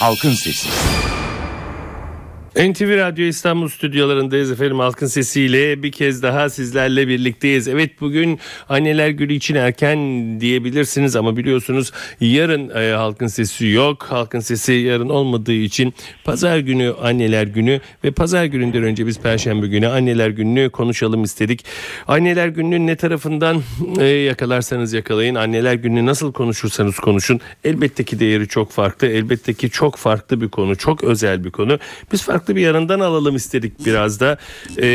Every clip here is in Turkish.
Halkın Sesi. NTV Radyo İstanbul stüdyolarındayız efendim halkın sesiyle bir kez daha sizlerle birlikteyiz. Evet bugün anneler günü için erken diyebilirsiniz ama biliyorsunuz yarın e, halkın sesi yok. Halkın sesi yarın olmadığı için pazar günü anneler günü ve pazar gününden önce biz perşembe günü anneler gününü konuşalım istedik. Anneler gününün ne tarafından e, yakalarsanız yakalayın anneler gününü nasıl konuşursanız konuşun elbette ki değeri çok farklı elbette ki çok farklı bir konu çok özel bir konu. Biz farklı farklı bir yanından alalım istedik biraz da e,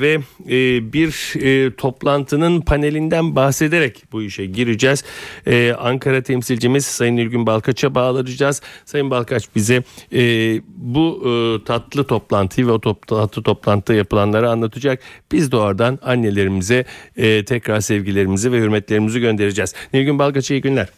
ve e, bir e, toplantının panelinden bahsederek bu işe gireceğiz. E, Ankara temsilcimiz Sayın İlgün Balkaç'a bağlanacağız. Sayın Balkaç bize e, bu e, tatlı toplantıyı ve o top, tatlı toplantıda yapılanları anlatacak. Biz de oradan annelerimize e, tekrar sevgilerimizi ve hürmetlerimizi göndereceğiz. Nilgün Balkaç'a iyi günler.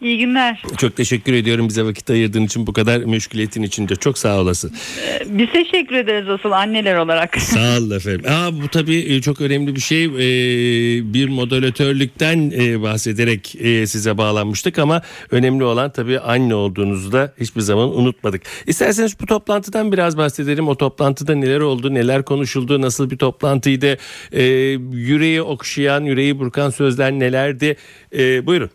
İyi günler. Çok teşekkür ediyorum bize vakit ayırdığın için bu kadar meşguliyetin içinde. Çok sağ olasın. Ee, biz teşekkür ederiz asıl anneler olarak. Sağ olun efendim. Aa, bu tabii e, çok önemli bir şey. Ee, bir moderatörlükten e, bahsederek e, size bağlanmıştık ama önemli olan tabii anne olduğunuzu da hiçbir zaman unutmadık. İsterseniz bu toplantıdan biraz bahsedelim. O toplantıda neler oldu, neler konuşuldu, nasıl bir toplantıydı? Ee, yüreği okşayan, yüreği burkan sözler nelerdi? Ee, buyurun.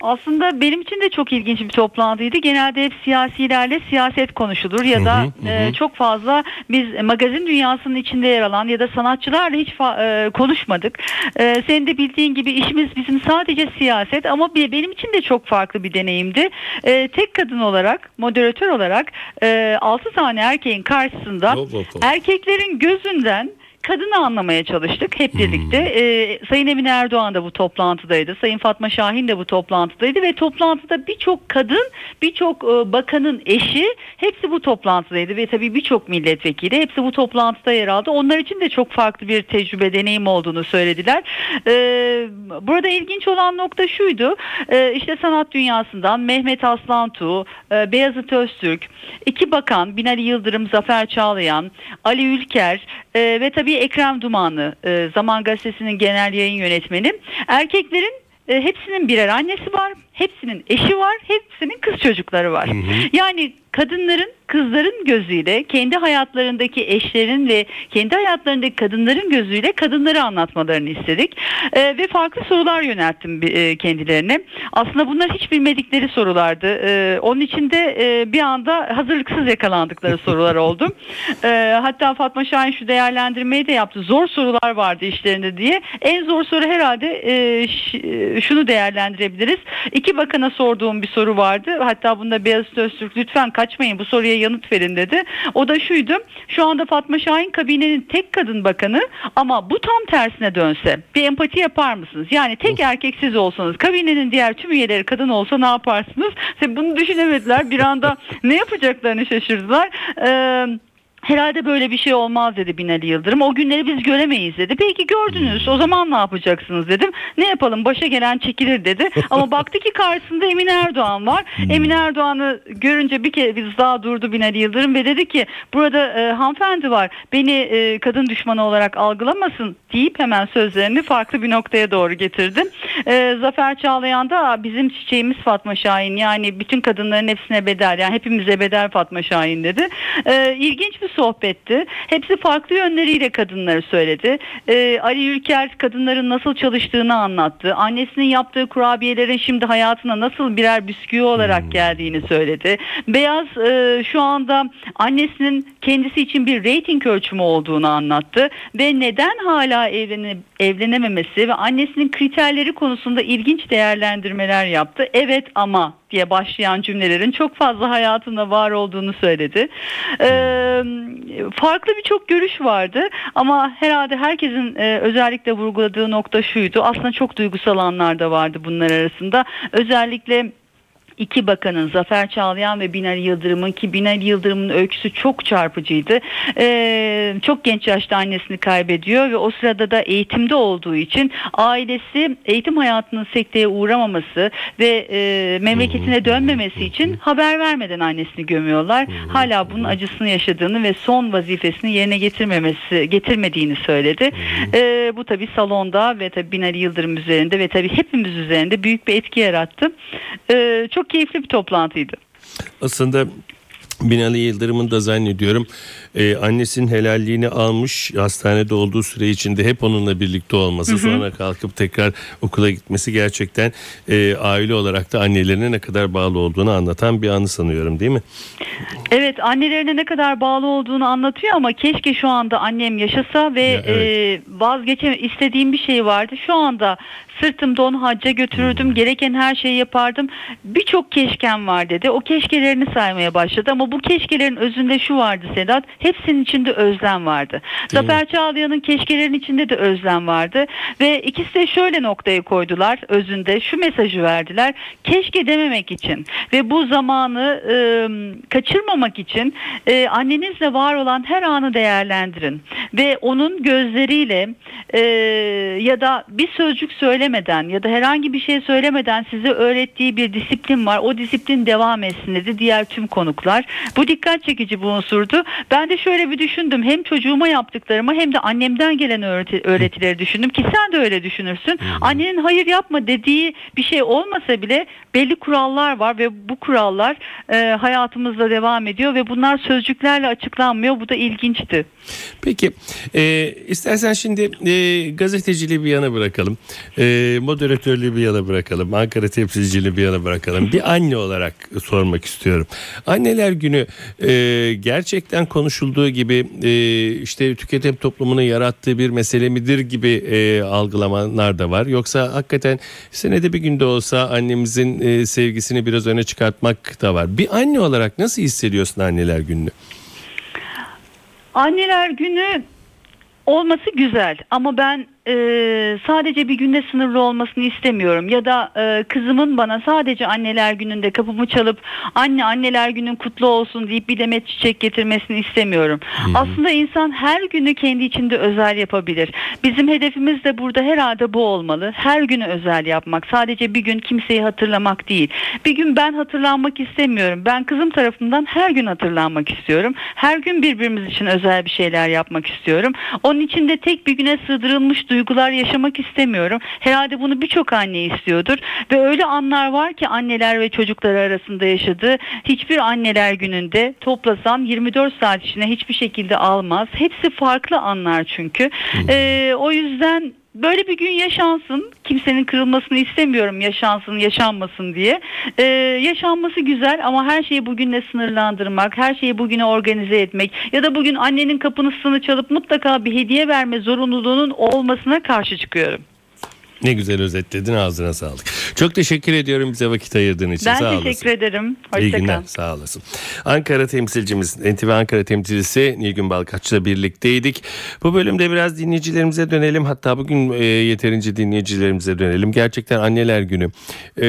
Aslında benim için de çok ilginç bir toplantıydı. Genelde hep siyasilerle siyaset konuşulur ya da hı hı, e, çok fazla biz magazin dünyasının içinde yer alan ya da sanatçılarla hiç e, konuşmadık. E, senin de bildiğin gibi işimiz bizim sadece siyaset ama bir, benim için de çok farklı bir deneyimdi. E, tek kadın olarak, moderatör olarak e, 6 tane erkeğin karşısında erkeklerin gözünden kadını anlamaya çalıştık hep birlikte. Hmm. Ee, Sayın Emine Erdoğan da bu toplantıdaydı. Sayın Fatma Şahin de bu toplantıdaydı ve toplantıda birçok kadın, birçok e, bakanın eşi hepsi bu toplantıdaydı ve tabii birçok milletvekili hepsi bu toplantıda yer aldı. Onlar için de çok farklı bir tecrübe, deneyim olduğunu söylediler. Ee, burada ilginç olan nokta şuydu. Ee, işte sanat dünyasından Mehmet Aslantu, e, Beyazıt Öztürk, iki bakan Binali Yıldırım, Zafer Çağlayan, Ali Ülker e, ve tabii Ekrem Dumanlı, e, Zaman Gazetesi'nin genel yayın yönetmeni. Erkeklerin e, hepsinin birer annesi var, hepsinin eşi var, hepsinin kız çocukları var. Hı hı. Yani kadınların kızların gözüyle kendi hayatlarındaki eşlerin ve kendi hayatlarındaki kadınların gözüyle kadınları anlatmalarını istedik. E, ve farklı sorular yönelttim e, kendilerine. Aslında bunlar hiç bilmedikleri sorulardı. E, onun için de e, bir anda hazırlıksız yakalandıkları sorular oldu. E, hatta Fatma Şahin şu değerlendirmeyi de yaptı. Zor sorular vardı işlerinde diye. En zor soru herhalde e, e şunu değerlendirebiliriz. İki bakana sorduğum bir soru vardı. Hatta bunda Beyaz Öztürk lütfen kaçmayın bu soruya yanıt verin dedi. O da şuydu. Şu anda Fatma Şahin kabinenin tek kadın bakanı ama bu tam tersine dönse bir empati yapar mısınız? Yani tek erkek siz olsanız kabinenin diğer tüm üyeleri kadın olsa ne yaparsınız? İşte bunu düşünemediler. Bir anda ne yapacaklarını şaşırdılar. Eee Herhalde böyle bir şey olmaz dedi Binali Yıldırım. O günleri biz göremeyiz dedi. Peki gördünüz o zaman ne yapacaksınız dedim. Ne yapalım başa gelen çekilir dedi. Ama baktı ki karşısında Emine Erdoğan var. Hmm. Emine Erdoğan'ı görünce bir kez daha durdu Binali Yıldırım ve dedi ki burada e, hanımefendi var beni e, kadın düşmanı olarak algılamasın deyip hemen sözlerini farklı bir noktaya doğru getirdi. E, Zafer Çağlayan da bizim çiçeğimiz Fatma Şahin yani bütün kadınların hepsine bedel yani hepimize bedel Fatma Şahin dedi. E, ilginç bir sohbetti. Hepsi farklı yönleriyle kadınları söyledi. Ee, Ali Ülker kadınların nasıl çalıştığını anlattı. Annesinin yaptığı kurabiyelerin şimdi hayatına nasıl birer bisküvi olarak hmm. geldiğini söyledi. Beyaz e, şu anda annesinin kendisi için bir reyting ölçümü olduğunu anlattı ve neden hala evlene, evlenememesi ve annesinin kriterleri konusunda ilginç değerlendirmeler yaptı. Evet ama diye başlayan cümlelerin çok fazla hayatında var olduğunu söyledi. Ee, farklı birçok görüş vardı ama herhalde herkesin e, özellikle vurguladığı nokta şuydu. Aslında çok duygusal anlar da vardı bunlar arasında. Özellikle iki bakanın Zafer Çağlayan ve Binali Yıldırım'ın ki Binali Yıldırım'ın öyküsü çok çarpıcıydı. Ee, çok genç yaşta annesini kaybediyor ve o sırada da eğitimde olduğu için ailesi eğitim hayatının sekteye uğramaması ve e, memleketine dönmemesi için haber vermeden annesini gömüyorlar. Hala bunun acısını yaşadığını ve son vazifesini yerine getirmemesi getirmediğini söyledi. Ee, bu tabi salonda ve tabi Binali Yıldırım üzerinde ve tabi hepimiz üzerinde büyük bir etki yarattı. Ee, çok keyifli bir toplantıydı. Aslında Binali Yıldırım'ın da zannediyorum e, annesinin helalliğini almış hastanede olduğu süre içinde hep onunla birlikte olması hı hı. sonra kalkıp tekrar okula gitmesi gerçekten e, aile olarak da annelerine ne kadar bağlı olduğunu anlatan bir anı sanıyorum değil mi? Evet annelerine ne kadar bağlı olduğunu anlatıyor ama keşke şu anda annem yaşasa ve ya, evet. e, vazgeçem istediğim bir şey vardı. Şu anda sırtımda onu hacca götürürdüm. Hmm. Gereken her şeyi yapardım. Birçok keşkem var dedi. O keşkelerini saymaya başladı ama bu keşkelerin özünde şu vardı Sedat. Hepsinin içinde özlem vardı. Değil Zafer Çağlayan'ın keşkelerinin içinde de özlem vardı. Ve ikisi de şöyle noktayı koydular özünde. Şu mesajı verdiler. Keşke dememek için ve bu zamanı e, kaçırmamak için e, annenizle var olan her anı değerlendirin. Ve onun gözleriyle e, ya da bir sözcük söylemeden ya da herhangi bir şey söylemeden size öğrettiği bir disiplin var. O disiplin devam etsin dedi diğer tüm konuklar. Bu dikkat çekici bir unsurdu. Ben de şöyle bir düşündüm. Hem çocuğuma yaptıklarımı hem de annemden gelen öğreti, öğretileri düşündüm ki sen de öyle düşünürsün. Annenin hayır yapma dediği bir şey olmasa bile belli kurallar var ve bu kurallar e, hayatımızda devam ediyor ve bunlar sözcüklerle açıklanmıyor. Bu da ilginçti. Peki e, istersen şimdi e, gazeteciliği bir yana bırakalım. E, moderatörlüğü bir yana bırakalım. Ankara temsilciliği bir yana bırakalım. Bir anne olarak sormak istiyorum. Anneler günü e, gerçekten konuşulduğu gibi e, işte tüketim toplumunu yarattığı bir mesele midir gibi e, algılamalar da var. Yoksa hakikaten senede bir günde olsa annemizin e, sevgisini biraz öne çıkartmak da var. Bir anne olarak nasıl hissediyorsun anneler gününü? Anneler günü olması güzel ama ben e, sadece bir günde sınırlı olmasını istemiyorum ya da e, kızımın bana sadece anneler gününde kapımı çalıp anne anneler günün kutlu olsun deyip bir demet çiçek getirmesini istemiyorum. Hı-hı. Aslında insan her günü kendi içinde özel yapabilir. Bizim hedefimiz de burada herhalde bu olmalı. Her günü özel yapmak. Sadece bir gün kimseyi hatırlamak değil. Bir gün ben hatırlanmak istemiyorum. Ben kızım tarafından her gün hatırlanmak istiyorum. Her gün birbirimiz için özel bir şeyler yapmak istiyorum. Onun için de tek bir güne sığdırılmış duygular yaşamak istemiyorum. Herhalde bunu birçok anne istiyordur ve öyle anlar var ki anneler ve çocuklar arasında yaşadığı hiçbir anneler gününde toplasan 24 saat içine hiçbir şekilde almaz. Hepsi farklı anlar çünkü. Ee, o yüzden böyle bir gün yaşansın. Kimsenin kırılmasını istemiyorum yaşansın, yaşanmasın diye. Ee, yaşanması güzel ama her şeyi bugünle sınırlandırmak, her şeyi bugüne organize etmek ya da bugün annenin kapısını çalıp mutlaka bir hediye verme zorunluluğunun olmasına karşı çıkıyorum. Ne güzel özetledin ağzına sağlık. Çok teşekkür ediyorum bize vakit ayırdığın için. Ben sağ teşekkür olasın. ederim. Hoşçakal. İyi günler sağ olasın. Ankara temsilcimiz NTV Ankara temsilcisi Nilgün Balkaç'la birlikteydik. Bu bölümde biraz dinleyicilerimize dönelim. Hatta bugün e, yeterince dinleyicilerimize dönelim. Gerçekten anneler günü e,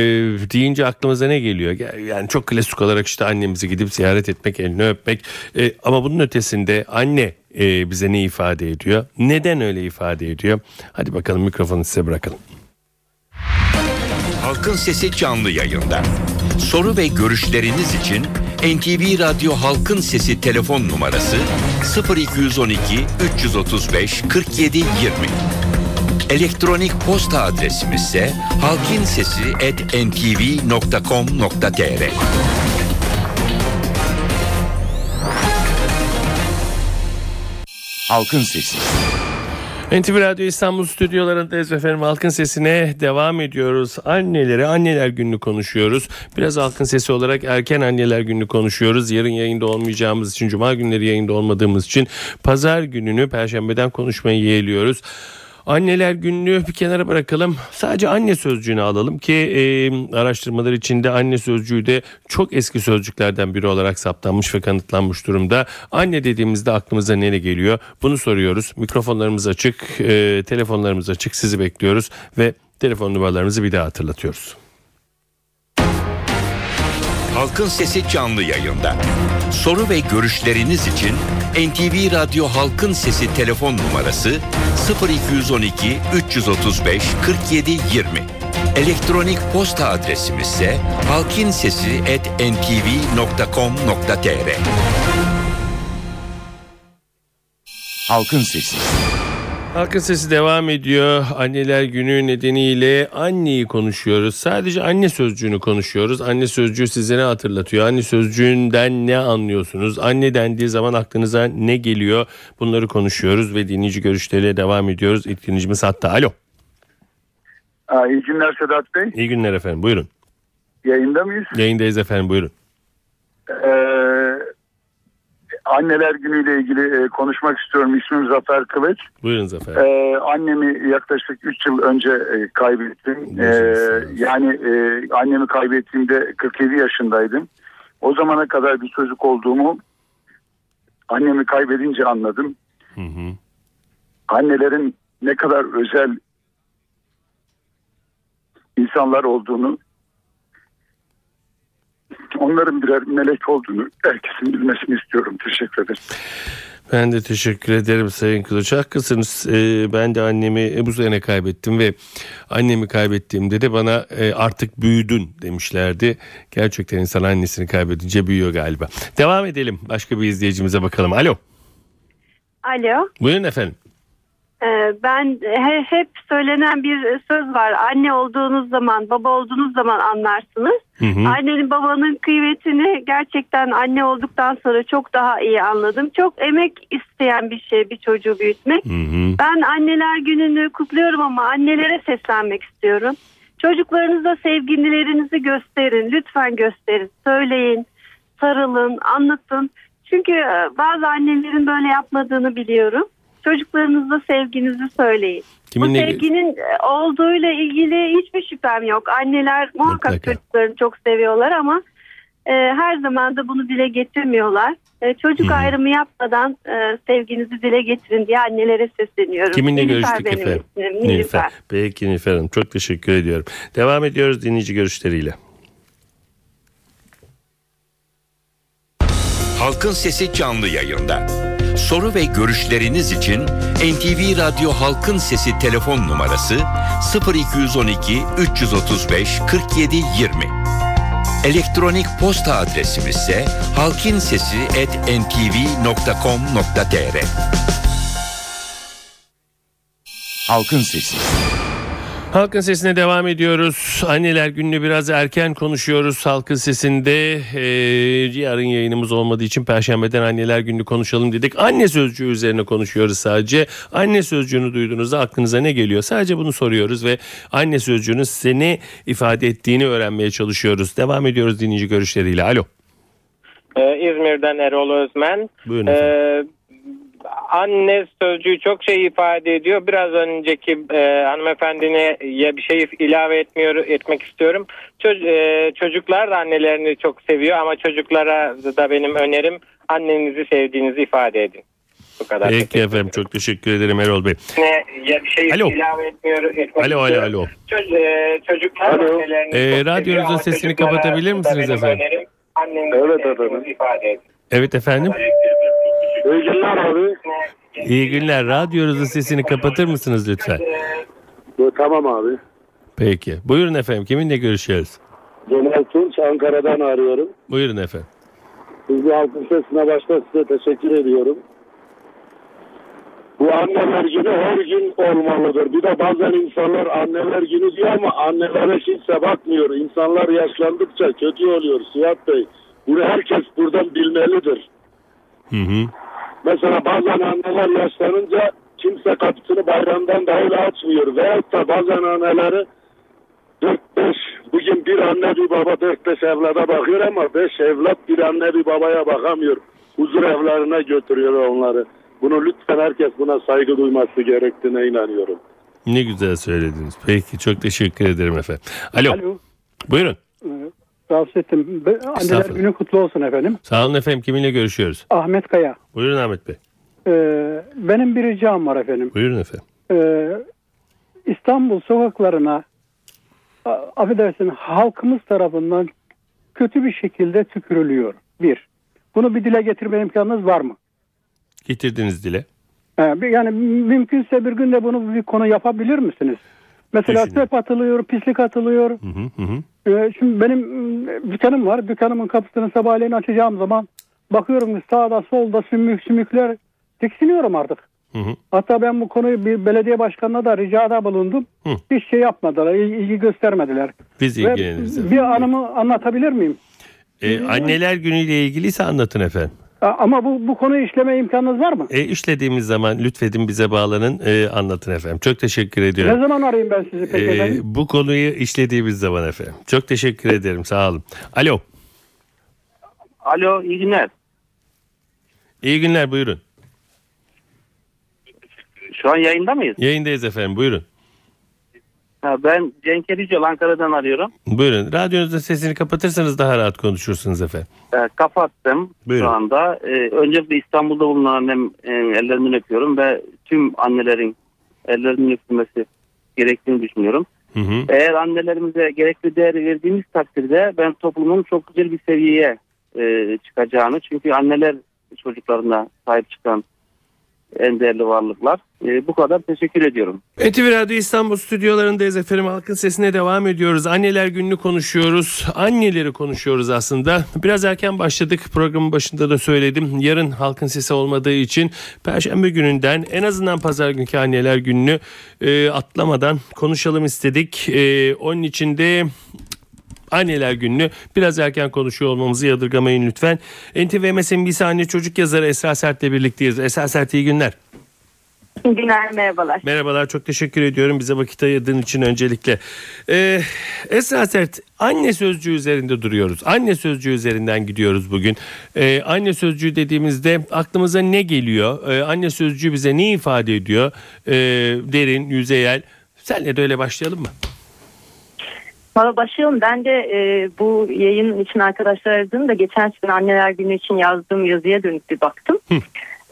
deyince aklımıza ne geliyor? Yani çok klasik olarak işte annemizi gidip ziyaret etmek, elini öpmek. E, ama bunun ötesinde anne e, bize ne ifade ediyor? Neden öyle ifade ediyor? Hadi bakalım mikrofonu size bırakalım. Halkın Sesi canlı yayında. Soru ve görüşleriniz için NTV Radyo Halkın Sesi telefon numarası 0212 335 47 20. Elektronik posta adresimiz ise halkinsesi@ntv.com.tr. Halkın Sesi. NTV Radyo İstanbul stüdyolarındayız efendim. Halkın Sesi'ne devam ediyoruz. Anneleri, anneler gününü konuşuyoruz. Biraz Halkın Sesi olarak erken anneler gününü konuşuyoruz. Yarın yayında olmayacağımız için, cuma günleri yayında olmadığımız için pazar gününü perşembeden konuşmayı yeğliyoruz. Anneler günlüğü bir kenara bırakalım. Sadece anne sözcüğünü alalım ki e, araştırmalar içinde anne sözcüğü de çok eski sözcüklerden biri olarak saptanmış ve kanıtlanmış durumda. Anne dediğimizde aklımıza ne geliyor? Bunu soruyoruz. Mikrofonlarımız açık, e, telefonlarımız açık. Sizi bekliyoruz ve telefon numaralarımızı bir daha hatırlatıyoruz. Halkın Sesi canlı yayında. Soru ve görüşleriniz için NTV Radyo Halkın Sesi telefon numarası 0212 335 47 20. Elektronik posta adresimiz ise halkinsesi@ntv.com.tr. Halkın Sesi. Halkın Sesi devam ediyor. Anneler günü nedeniyle anneyi konuşuyoruz. Sadece anne sözcüğünü konuşuyoruz. Anne sözcüğü size ne hatırlatıyor? Anne sözcüğünden ne anlıyorsunuz? Anne dendiği zaman aklınıza ne geliyor? Bunları konuşuyoruz ve dinleyici görüşleriyle devam ediyoruz. İlk dinleyicimiz hatta. Alo. Aa, iyi günler Sedat Bey. İyi günler efendim. Buyurun. Yayında mıyız? Yayındayız efendim. Buyurun. Ee, anneler günüyle ilgili e, konuşmak istiyorum. İsmim Zafer Kılıç. Buyurun Zafer. Ee, annemi yaklaşık 3 yıl önce e, kaybettim. Yaşasın. yani e, annemi kaybettiğimde 47 yaşındaydım. O zamana kadar bir çocuk olduğumu annemi kaybedince anladım. Hı hı. Annelerin ne kadar özel insanlar olduğunu onların birer melek olduğunu herkesin bilmesini istiyorum. Teşekkür ederim. Ben de teşekkür ederim Sayın Kılıç. Haklısınız. Ee, ben de annemi bu sene kaybettim ve annemi kaybettiğimde de bana e, artık büyüdün demişlerdi. Gerçekten insan annesini kaybedince büyüyor galiba. Devam edelim. Başka bir izleyicimize bakalım. Alo. Alo. Buyurun efendim. Ee, Ben he- hep söylenen bir söz var. Anne olduğunuz zaman, baba olduğunuz zaman anlarsınız. Hı hı. Annenin babanın kıymetini gerçekten anne olduktan sonra çok daha iyi anladım. Çok emek isteyen bir şey bir çocuğu büyütmek. Hı hı. Ben anneler gününü kutluyorum ama annelere seslenmek istiyorum. Çocuklarınıza sevgililerinizi gösterin. Lütfen gösterin. Söyleyin, sarılın, anlatın. Çünkü e, bazı annelerin böyle yapmadığını biliyorum. Çocuklarınıza sevginizi söyleyin. Bu Kiminle sevginin e, olduğuyla ilgili hiçbir şüphem yok. Anneler muhakkak Mutlaka. çocuklarını çok seviyorlar ama e, her zaman da bunu dile getirmiyorlar. E, çocuk Hı hı. ayrımı yapmadan e, sevginizi dile getirin diye annelere sesleniyorum. Kiminle Nilüfer görüştük benim efendim? ismim, Nilüfer. Nilüfer. Peki Nilüfer Hanım. Çok teşekkür ediyorum. Devam ediyoruz dinleyici görüşleriyle. Halkın Sesi canlı yayında. Soru ve görüşleriniz için NTV Radyo Halkın Sesi telefon numarası 0212 335 47 20. Elektronik posta adresimiz ise halkinsesi@ntv.com.tr. Halkın Sesi. Halkın Sesi'ne devam ediyoruz. Anneler gününü biraz erken konuşuyoruz Halkın Sesi'nde. Ee, yarın yayınımız olmadığı için Perşembeden Anneler Günü konuşalım dedik. Anne sözcüğü üzerine konuşuyoruz sadece. Anne sözcüğünü duyduğunuzda aklınıza ne geliyor? Sadece bunu soruyoruz ve anne sözcüğünün size ne ifade ettiğini öğrenmeye çalışıyoruz. Devam ediyoruz dinleyici görüşleriyle. Alo. Ee, İzmir'den Erol Özmen. Buyurun efendim. Ee, anne sözcüğü çok şey ifade ediyor. Biraz önceki e, hanımefendine ya bir şey ilave etmiyor etmek istiyorum. Ço- e, çocuklar da annelerini çok seviyor ama çocuklara da benim önerim annenizi sevdiğinizi ifade edin. Bu kadar. Peki efendim çok teşekkür ederim Erol Bey. Ne, ya bir şey Alo. ilave etmiyor etmek Alo alo istiyorum. alo. Ço- e, çocuklar Alo. annelerini çok radyonuzun sesini kapatabilir misiniz efendim? önerim annenizi Evet sevdiğinizi efendim. ifade edin. Evet efendim. İyi günler abi. İyi günler. Radyonuzun sesini kapatır mısınız lütfen? Tamam abi. Peki. Buyurun efendim. Kiminle görüşüyoruz? Cemal Tunç Ankara'dan arıyorum. Buyurun efendim. Sizi halkın sesine başta size teşekkür ediyorum. Bu anneler günü her gün olmalıdır. Bir de bazen insanlar anneler günü diyor ama annelere kimse bakmıyor. İnsanlar yaşlandıkça kötü oluyor Suat Bey. Bunu herkes buradan bilmelidir. Hı hı. Mesela bazen anneler yaşlanınca kimse kapısını bayramdan dahil açmıyor. Veyahut da bazen anneleri 4-5 bugün bir anne bir baba 4-5 evlada bakıyor ama 5 evlat bir anne bir babaya bakamıyor. Huzur evlerine götürüyor onları. Bunu lütfen herkes buna saygı duyması gerektiğine inanıyorum. Ne güzel söylediniz. Peki çok teşekkür ederim efendim. Alo. Alo. Buyurun. Rahatsız ettim. Anneler günü kutlu olsun efendim. Sağ olun efendim. Kiminle görüşüyoruz? Ahmet Kaya. Buyurun Ahmet Bey. Ee, benim bir ricam var efendim. Buyurun efendim. Ee, İstanbul sokaklarına affedersin halkımız tarafından kötü bir şekilde tükürülüyor. Bir. Bunu bir dile getirme imkanınız var mı? Getirdiniz dile. Ee, yani mümkünse bir günde bunu bir konu yapabilir misiniz? Mesela Düşünün. atılıyor, pislik atılıyor. Hı hı hı. Ee, şimdi benim mm, dükkanım var. Dükkanımın kapısını sabahleyin açacağım zaman bakıyorum ki sağda solda sümük sümükler tiksiniyorum artık. Hı hı. Hatta ben bu konuyu bir belediye başkanına da ricada bulundum. Hı. Hiç şey yapmadılar, il- ilgi göstermediler. Biz ilgileniriz. bir anımı anlatabilir miyim? Ee, anneler günüyle ilgiliyse anlatın efendim. Ama bu, bu konuyu işleme imkanınız var mı? E, işlediğimiz zaman lütfedin bize bağlanın e, anlatın efendim. Çok teşekkür Ne ediyorum. zaman arayayım ben sizi peki Ee, efendim? bu konuyu işlediğimiz zaman efendim. Çok teşekkür ederim sağ olun. Alo Alo iyi günler. iyi günler buyurun. Şu an yayında mıyız? Yayındayız efendim buyurun. Ha, ben Cenk Ericel Ankara'dan arıyorum. Buyurun radyonuzun sesini kapatırsanız daha rahat konuşursunuz efendim. Ee, kapattım Buyurun. şu anda. Ee, öncelikle İstanbul'da bulunan annem e, ellerinden öpüyorum ve tüm annelerin ellerinden öpülmesi gerektiğini düşünüyorum. Hı hı. Eğer annelerimize gerekli değeri verdiğimiz takdirde ben toplumun çok güzel bir seviyeye e, çıkacağını çünkü anneler çocuklarına sahip çıkan en değerli varlıklar. E, bu kadar teşekkür ediyorum. NTV Radyo İstanbul stüdyolarındayız efendim. Halkın sesine devam ediyoruz. Anneler gününü konuşuyoruz. Anneleri konuşuyoruz aslında. Biraz erken başladık. Programın başında da söyledim. Yarın halkın sesi olmadığı için Perşembe gününden en azından pazar günkü anneler gününü e, atlamadan konuşalım istedik. E, onun için de Anneler gününü biraz erken konuşuyor olmamızı yadırgamayın lütfen. NTV MSNBC anne çocuk yazarı Esra Sert'le birlikteyiz. Esra Sert iyi günler. İyi günler, merhabalar. Merhabalar çok teşekkür ediyorum bize vakit ayırdığın için öncelikle. Ee, Esra Sert anne sözcüğü üzerinde duruyoruz. Anne sözcüğü üzerinden gidiyoruz bugün. Ee, anne sözcüğü dediğimizde aklımıza ne geliyor? Ee, anne sözcüğü bize ne ifade ediyor? Ee, derin, yüzeyel. Senle de öyle başlayalım mı? Valla başlayalım. Ben de e, bu yayın için arkadaşlar aradığımda geçen sene anneler günü için yazdığım yazıya dönüp bir baktım.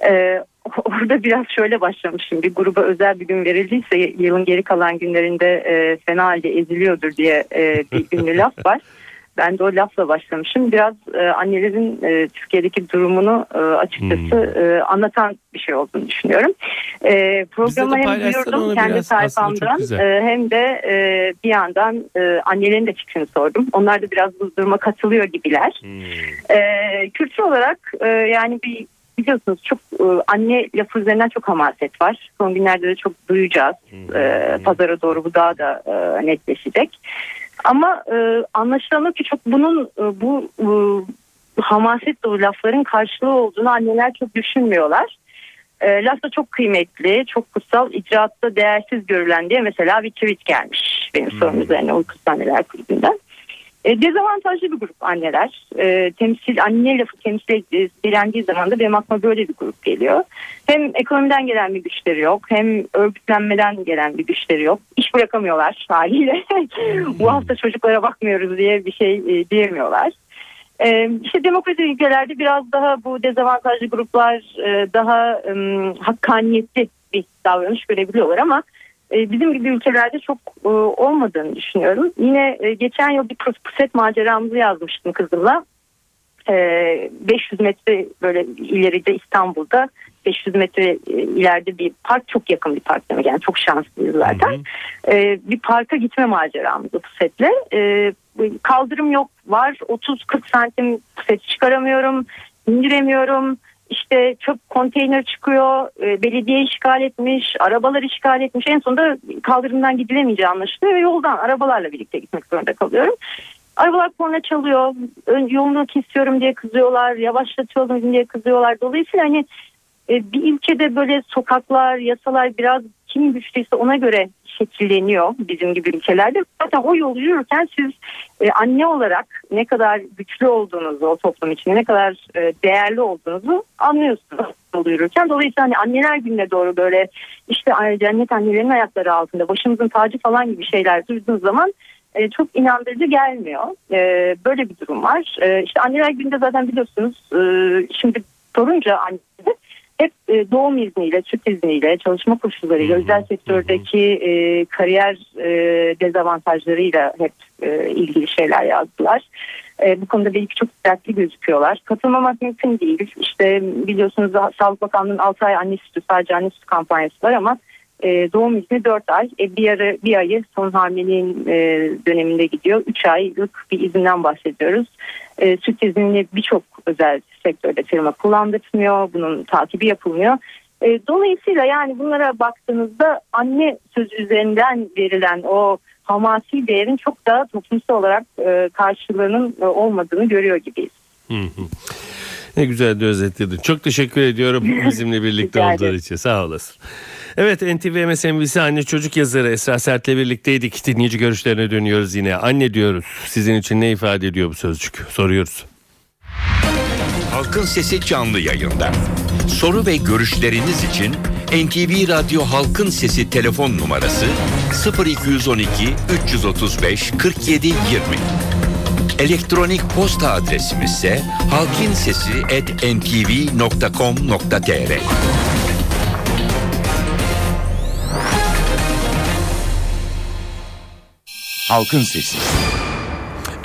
E, orada biraz şöyle başlamışım. Bir gruba özel bir gün verildiyse yılın geri kalan günlerinde e, fena halde eziliyordur diye e, bir ünlü laf var. Ben de o lafla başlamışım. Biraz e, annelerin e, Türkiye'deki durumunu e, açıkçası e, anlatan bir şey olduğunu düşünüyorum. E, programa hem duyurdum kendi sayfamdan e, hem de e, bir yandan e, annelerin de fikrini sordum. Onlar da biraz bu duruma katılıyor gibiler. E, kültür olarak e, yani bir biliyorsunuz çok e, anne lafı üzerinden çok hamaset var. Son günlerde de çok duyacağız. E, pazara doğru bu daha da e, netleşecek. Ama e, anlaşılan ki çok bunun e, bu e, hamaset dolu lafların karşılığı olduğunu anneler çok düşünmüyorlar. E, laf da çok kıymetli, çok kutsal, icraatta değersiz görülen diye mesela bir tweet gelmiş benim sorum üzerine Uykusuz Anneler Kulübü'nden. E, dezavantajlı bir grup anneler. E, temsil Anne lafı temsil edilendiği zaman da benim aklıma böyle bir grup geliyor. Hem ekonomiden gelen bir güçleri yok, hem örgütlenmeden gelen bir güçleri yok. İş bırakamıyorlar haliyle. Bu hafta çocuklara bakmıyoruz diye bir şey e, diyemiyorlar. E, işte demokratik ülkelerde biraz daha bu dezavantajlı gruplar e, daha e, hakkaniyetli bir davranış görebiliyorlar ama bizim gibi ülkelerde çok e, olmadığını düşünüyorum. Yine e, geçen yıl bir puset maceramızı yazmıştım kızımla. E, 500 metre böyle ileride İstanbul'da 500 metre e, ileride bir park çok yakın bir park demek yani çok şanslıyız zaten. E, bir parka gitme maceramızı pusetle. E, kaldırım yok var 30-40 santim puset çıkaramıyorum indiremiyorum. İşte çöp konteyner çıkıyor, e, belediye işgal etmiş, arabalar işgal etmiş. En sonunda kaldırımdan gidilemeyeceği anlaşılıyor ve yoldan arabalarla birlikte gitmek zorunda kalıyorum. Arabalar korna çalıyor, ön, yolunu kesiyorum diye kızıyorlar, yavaşlatıyorum diye kızıyorlar. Dolayısıyla hani bir ülkede böyle sokaklar, yasalar biraz kim güçlüyse ona göre şekilleniyor bizim gibi ülkelerde. Zaten o yolu yürürken siz e, anne olarak ne kadar güçlü olduğunuzu o toplum içinde ne kadar e, değerli olduğunuzu anlıyorsunuz yolu yürürken. Dolayısıyla hani anneler gününe doğru böyle işte cennet annelerin ayakları altında başımızın tacı falan gibi şeyler duyduğunuz zaman e, çok inandırıcı gelmiyor. E, böyle bir durum var. E, işte anneler gününde zaten biliyorsunuz e, şimdi sorunca anne hep e, doğum izniyle, süt izniyle, çalışma koşullarıyla, özel sektördeki e, kariyer e, dezavantajlarıyla hep e, ilgili şeyler yazdılar. E, bu konuda belki çok dertli gözüküyorlar. Katılmamak mümkün değil. İşte biliyorsunuz Sağlık Bakanlığı'nın 6 ay anne sütü sadece anne sütü kampanyası var ama e, doğum izni 4 ay. E, bir, yarı, bir ayı son hamileliğin e, döneminde gidiyor. 3 aylık bir izinden bahsediyoruz. E, süt iznini birçok özel sektörde firma kullandırmıyor. Bunun takibi yapılmıyor. E, dolayısıyla yani bunlara baktığınızda anne sözü üzerinden verilen o hamasi değerin çok da toplumsal olarak e, karşılığının e, olmadığını görüyor gibiyiz. Hı hı. Ne güzel de özetledin. Çok teşekkür ediyorum bizimle birlikte olduğun için. Sağ olasın. Evet NTV MSNBC anne çocuk yazarı Esra Sert'le birlikteydik. Dinleyici görüşlerine dönüyoruz yine. Anne diyoruz. Sizin için ne ifade ediyor bu sözcük? Soruyoruz. Halkın Sesi canlı yayında. Soru ve görüşleriniz için NTV Radyo Halkın Sesi telefon numarası 0212 335 47 20. Elektronik posta adresimiz ise halkinsesi@ntv.com.tr. Halkın Sesi.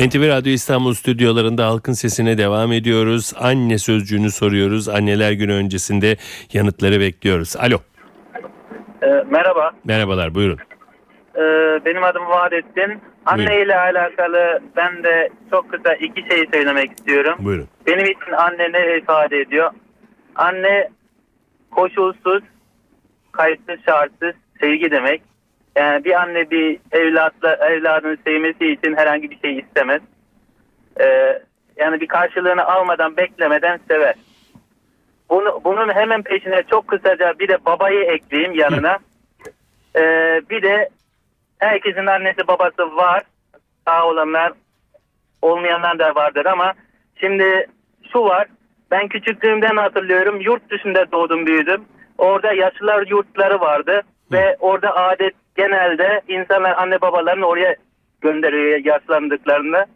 NTV Radyo İstanbul stüdyolarında halkın sesine devam ediyoruz. Anne sözcüğünü soruyoruz. Anneler günü öncesinde yanıtları bekliyoruz. Alo. Ee, merhaba. Merhabalar buyurun. Ee, benim adım Vahdettin. Anne ile alakalı ben de çok kısa iki şey söylemek istiyorum. Buyurun. Benim için anne ne ifade ediyor? Anne koşulsuz, kayıtsız şartsız sevgi demek. Yani bir anne bir evlatla evladını sevmesi için herhangi bir şey istemez. Ee, yani bir karşılığını almadan beklemeden sever. Bunu, bunun hemen peşine çok kısaca bir de babayı ekleyeyim yanına. Ee, bir de herkesin annesi babası var. Sağ olanlar olmayanlar da vardır ama şimdi şu var. Ben küçüklüğümden hatırlıyorum. Yurt dışında doğdum büyüdüm. Orada yaşlılar yurtları vardı. Ve orada adet genelde insanlar anne babalarını oraya gönderiyor yaşlandıklarını.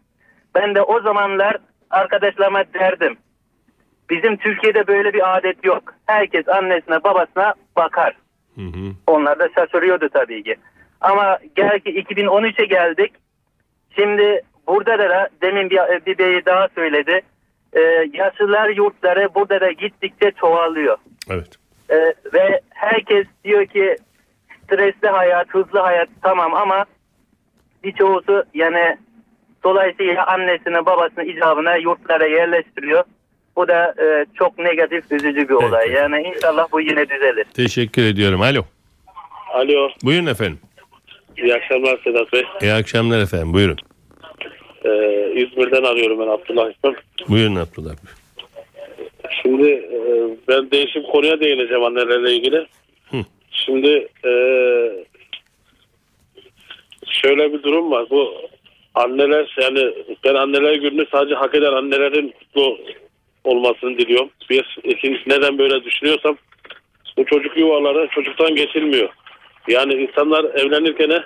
Ben de o zamanlar arkadaşlarıma derdim. Bizim Türkiye'de böyle bir adet yok. Herkes annesine babasına bakar. Hı hı. Onlar da şaşırıyordu tabii ki. Ama gel ki 2013'e geldik. Şimdi burada da demin bir, bir bey daha söyledi. Ee, yaşlılar yurtları burada da gittikçe çoğalıyor. Evet. Ee, ve herkes diyor ki stresli hayat, hızlı hayat tamam ama birçoğusu yani dolayısıyla annesini babasını icabına yurtlara yerleştiriyor. Bu da e, çok negatif, üzücü bir olay. Yani inşallah bu yine düzelir. Teşekkür ediyorum. Alo. Alo, Buyurun efendim. iyi akşamlar Sedat Bey. İyi akşamlar efendim. Buyurun. Ee, İzmir'den arıyorum ben Abdullah İslam. Buyurun Abdullah Bey. Şimdi e, ben değişim konuya değineceğim annelerle ilgili. Hı. Şimdi e, şöyle bir durum var. Bu anneler yani ben anneler gününü sadece hak eden annelerin mutlu olmasını diliyorum. Bir, ikincisi neden böyle düşünüyorsam bu çocuk yuvaları çocuktan geçilmiyor. Yani insanlar evlenirken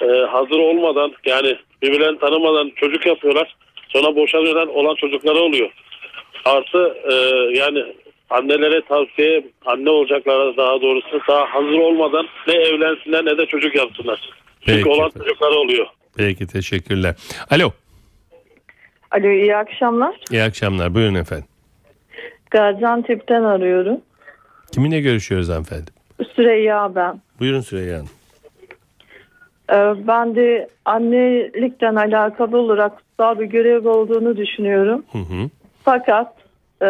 e, hazır olmadan yani birbirlerini tanımadan çocuk yapıyorlar. Sonra boşanıyorlar olan çocukları oluyor. Artı e, yani annelere tavsiye anne olacaklara daha doğrusu daha hazır olmadan ne evlensinler ne de çocuk yapsınlar. Çünkü Peki olan efendim. çocukları oluyor. Peki teşekkürler. Alo. Alo iyi akşamlar. İyi akşamlar. Buyurun efendim. Gaziantep'ten arıyorum. Kiminle görüşüyoruz hanımefendi? Süreyya ben. Buyurun Süreyya Hanım. Ee, ben de annelikten alakalı olarak kutsal bir görev olduğunu düşünüyorum. Hı hı. Fakat e,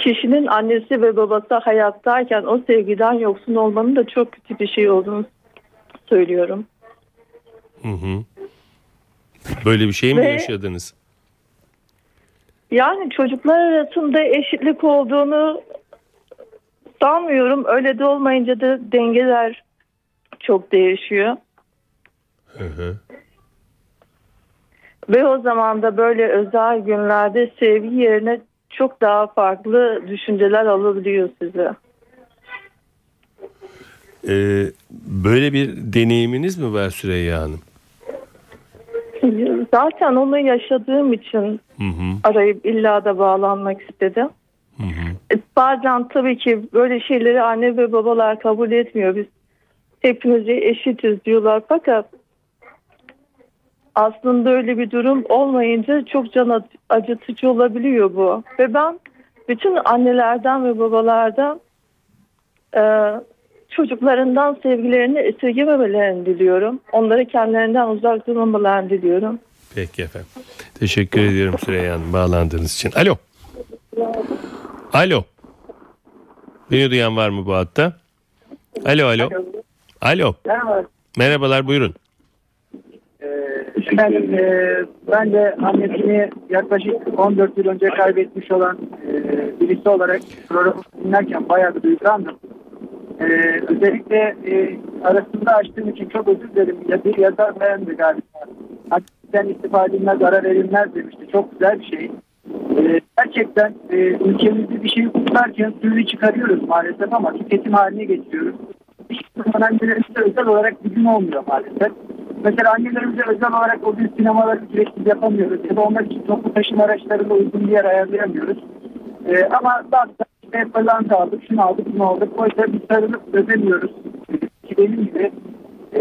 kişinin annesi ve babası hayattayken o sevgiden yoksun olmanın da çok kötü bir şey olduğunu söylüyorum. Hı hı. Böyle bir şey mi Ve- yaşadınız? Yani çocuklar arasında eşitlik olduğunu sanmıyorum. Öyle de olmayınca da dengeler çok değişiyor. Hı hı. Ve o zaman da böyle özel günlerde sevgi yerine çok daha farklı düşünceler alabiliyor size. Ee, böyle bir deneyiminiz mi var Süreyya Hanım? Zaten onu yaşadığım için Hı hı. arayıp illa da bağlanmak istedim. Hı hı. E, Bazen tabii ki böyle şeyleri anne ve babalar kabul etmiyor. Biz hepimiz eşitiz diyorlar fakat aslında öyle bir durum olmayınca çok can ac- acıtıcı olabiliyor bu. Ve ben bütün annelerden ve babalardan e, çocuklarından sevgilerini esirgememelerini diliyorum. Onları kendilerinden uzak durmamalarını diliyorum. Peki efendim. Teşekkür ediyorum Süreyya Hanım bağlandığınız için. Alo. Alo. Beni duyan var mı bu hatta? Alo alo. Alo. Merhaba. Merhabalar buyurun. Efendim e, ben de annesini yaklaşık 14 yıl önce kaybetmiş olan e, birisi olarak programı dinlerken bayağı bir duygulandım. E, özellikle e, arasında açtığım için çok özür dilerim. Ya bir yazar beğendi galiba. Hakikaten istifa edilmez, ara verilmez demişti. Çok güzel bir şey. E, gerçekten e, ülkemizde bir şeyi kutlarken suyu çıkarıyoruz maalesef ama tüketim haline getiriyoruz. Zaman annelerimize özel olarak bir gün olmuyor maalesef. Mesela annelerimize özel olarak o gün sinemaları ücretsiz yapamıyoruz ya da onlar için toplu taşıma araçlarında uygun bir yer ayarlayamıyoruz. Ee, ama bazen işte falan da aldık, şunu aldık, bunu aldık. Oysa biz sarılıp özeniyoruz. Ki benim gibi e,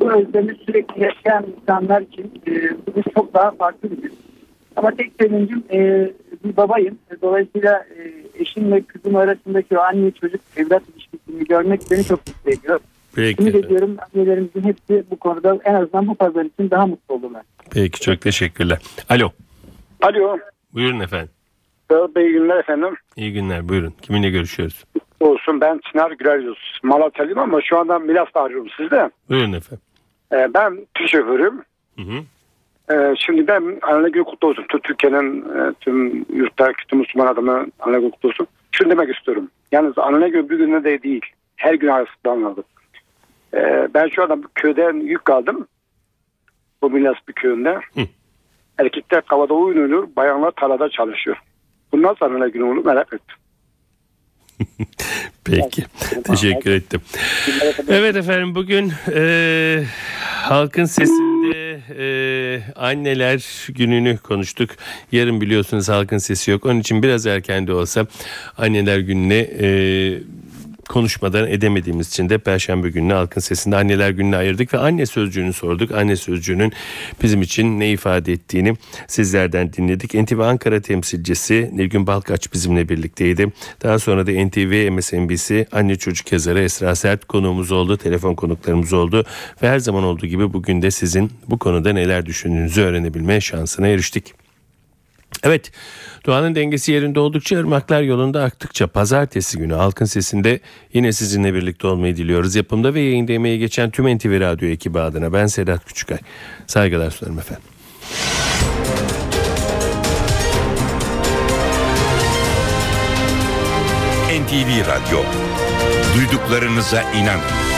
bu özlemi sürekli yaşayan insanlar için e, bu çok daha farklı bir gün. Ama tek sevincim e, bir babayım. Dolayısıyla e, eşim ve kızım arasındaki o anne çocuk evlat ilişkisini görmek beni çok mutlu ediyor. Peki. Ümit ediyorum annelerimizin hepsi bu konuda en azından bu pazar için daha mutlu olurlar. Peki çok teşekkürler. Alo. Alo. Buyurun efendim. İyi günler efendim. İyi günler buyurun. Kiminle görüşüyoruz? Olsun ben Çınar Güreryüz. Malatyalıyım ama şu anda Milas'ta arıyorum sizde. Buyurun efendim. Ee, ben tır şoförüm. Hı hı. Ee, şimdi ben anne günü kutlu olsun. Tüm Türkiye'nin e, tüm yurttaki tüm Müslüman adamı anne günü kutlu olsun. Şunu demek istiyorum. Yalnız anne günü bir günde de değil. Her gün arasında anladım. Ee, ben şu anda köyden yük kaldım. Bu Milas bir köyünde. Hı. Erkekler kavada oyun oynuyor. Bayanlar tarlada çalışıyor. Bu nasıl anne günü olur merak ettim. Peki. Teşekkür ettim. Evet efendim bugün e, halkın sesinde e, anneler gününü konuştuk. Yarın biliyorsunuz halkın sesi yok. Onun için biraz erken de olsa anneler gününe e, konuşmadan edemediğimiz için de Perşembe gününe halkın sesinde anneler gününe ayırdık ve anne sözcüğünü sorduk. Anne sözcüğünün bizim için ne ifade ettiğini sizlerden dinledik. NTV Ankara temsilcisi Nilgün Balkaç bizimle birlikteydi. Daha sonra da NTV MSNBC anne çocuk yazarı Esra Sert konuğumuz oldu. Telefon konuklarımız oldu. Ve her zaman olduğu gibi bugün de sizin bu konuda neler düşündüğünüzü öğrenebilme şansına eriştik. Evet doğanın dengesi yerinde oldukça ırmaklar yolunda aktıkça pazartesi günü halkın sesinde yine sizinle birlikte olmayı diliyoruz. Yapımda ve yayında emeği geçen tüm NTV Radyo ekibi adına ben Sedat Küçükay. Saygılar sunarım efendim. NTV Radyo. Duyduklarınıza inanın.